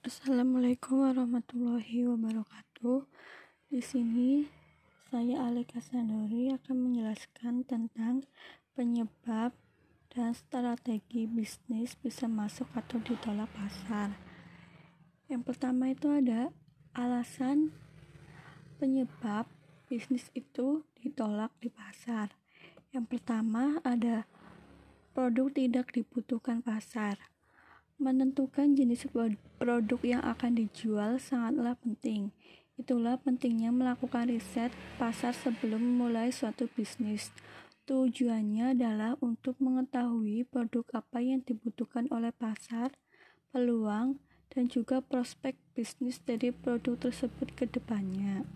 Assalamualaikum warahmatullahi wabarakatuh. Di sini saya Alika Sandori akan menjelaskan tentang penyebab dan strategi bisnis bisa masuk atau ditolak pasar. Yang pertama itu ada alasan penyebab bisnis itu ditolak di pasar. Yang pertama ada produk tidak dibutuhkan pasar. Menentukan jenis produk yang akan dijual sangatlah penting. Itulah pentingnya melakukan riset pasar sebelum memulai suatu bisnis. Tujuannya adalah untuk mengetahui produk apa yang dibutuhkan oleh pasar, peluang, dan juga prospek bisnis dari produk tersebut ke depannya.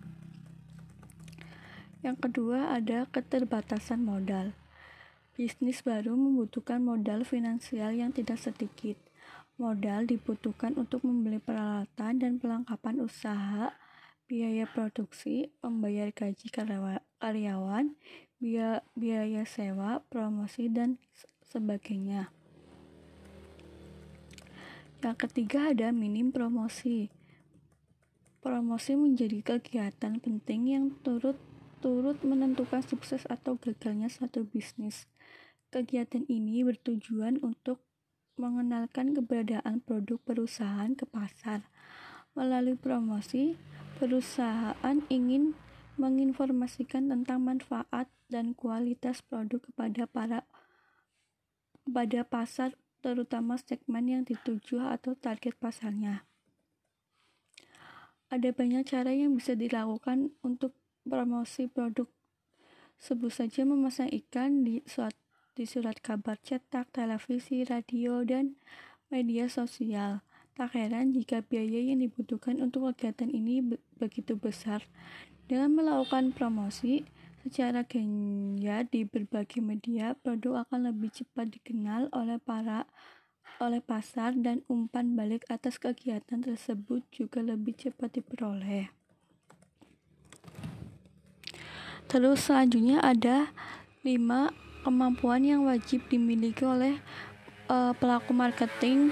Yang kedua ada keterbatasan modal. Bisnis baru membutuhkan modal finansial yang tidak sedikit. Modal dibutuhkan untuk membeli peralatan dan perlengkapan usaha, biaya produksi, membayar gaji karyawan, biaya sewa, promosi, dan sebagainya. Yang ketiga ada minim promosi. Promosi menjadi kegiatan penting yang turut turut menentukan sukses atau gagalnya suatu bisnis. Kegiatan ini bertujuan untuk mengenalkan keberadaan produk perusahaan ke pasar. Melalui promosi, perusahaan ingin menginformasikan tentang manfaat dan kualitas produk kepada para pada pasar terutama segmen yang dituju atau target pasarnya. Ada banyak cara yang bisa dilakukan untuk promosi produk. Sebut saja memasang iklan di suatu di surat kabar cetak, televisi, radio, dan media sosial. Tak heran jika biaya yang dibutuhkan untuk kegiatan ini begitu besar. Dengan melakukan promosi secara gencar di berbagai media, produk akan lebih cepat dikenal oleh para oleh pasar dan umpan balik atas kegiatan tersebut juga lebih cepat diperoleh. Terus selanjutnya ada 5 kemampuan yang wajib dimiliki oleh uh, pelaku marketing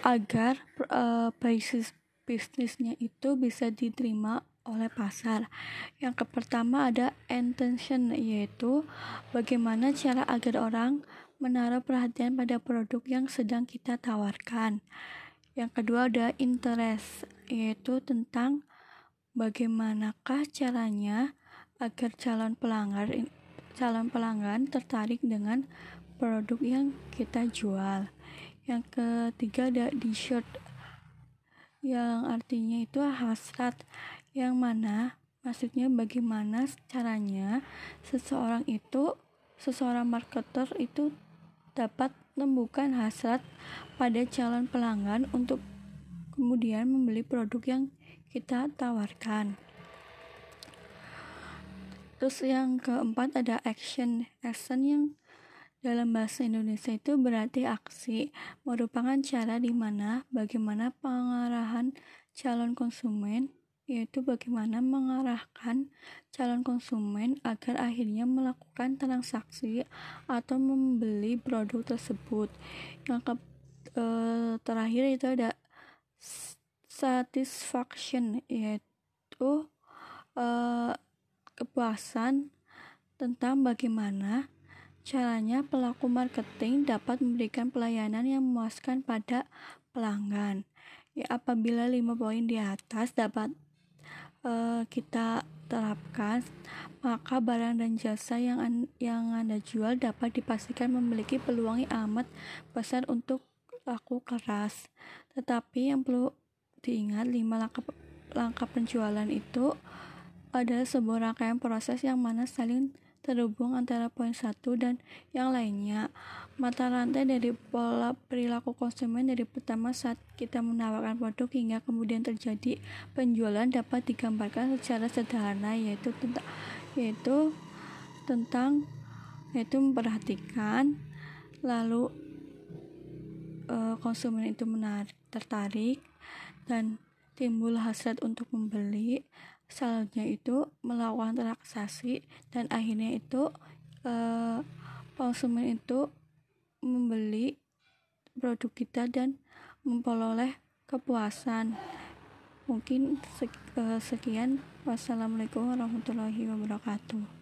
agar uh, bisnis bisnisnya itu bisa diterima oleh pasar. Yang pertama ada intention yaitu bagaimana cara agar orang menaruh perhatian pada produk yang sedang kita tawarkan. Yang kedua ada interest yaitu tentang bagaimanakah caranya agar calon pelanggan calon pelanggan tertarik dengan produk yang kita jual. Yang ketiga ada dessert yang artinya itu hasrat yang mana maksudnya bagaimana caranya seseorang itu seseorang marketer itu dapat menemukan hasrat pada calon pelanggan untuk kemudian membeli produk yang kita tawarkan. Terus yang keempat ada action. Action yang dalam bahasa Indonesia itu berarti aksi, merupakan cara di mana bagaimana pengarahan calon konsumen yaitu bagaimana mengarahkan calon konsumen agar akhirnya melakukan transaksi atau membeli produk tersebut. Yang ke, e, terakhir itu ada satisfaction yaitu e, kepuasan tentang bagaimana caranya pelaku marketing dapat memberikan pelayanan yang memuaskan pada pelanggan. Ya, apabila lima poin di atas dapat uh, kita terapkan, maka barang dan jasa yang an yang Anda jual dapat dipastikan memiliki peluang yang amat besar untuk laku keras. Tetapi yang perlu diingat lima langkah langkah penjualan itu adalah sebuah rangkaian proses yang mana saling terhubung antara poin satu dan yang lainnya. Mata rantai dari pola perilaku konsumen dari pertama saat kita menawarkan produk hingga kemudian terjadi penjualan dapat digambarkan secara sederhana yaitu tentang yaitu tentang yaitu memperhatikan lalu e, konsumen itu menarik tertarik dan timbul hasrat untuk membeli selanjutnya itu melakukan transaksi dan akhirnya itu uh, konsumen itu membeli produk kita dan memperoleh kepuasan. Mungkin eh, sekian. Wassalamualaikum warahmatullahi wabarakatuh.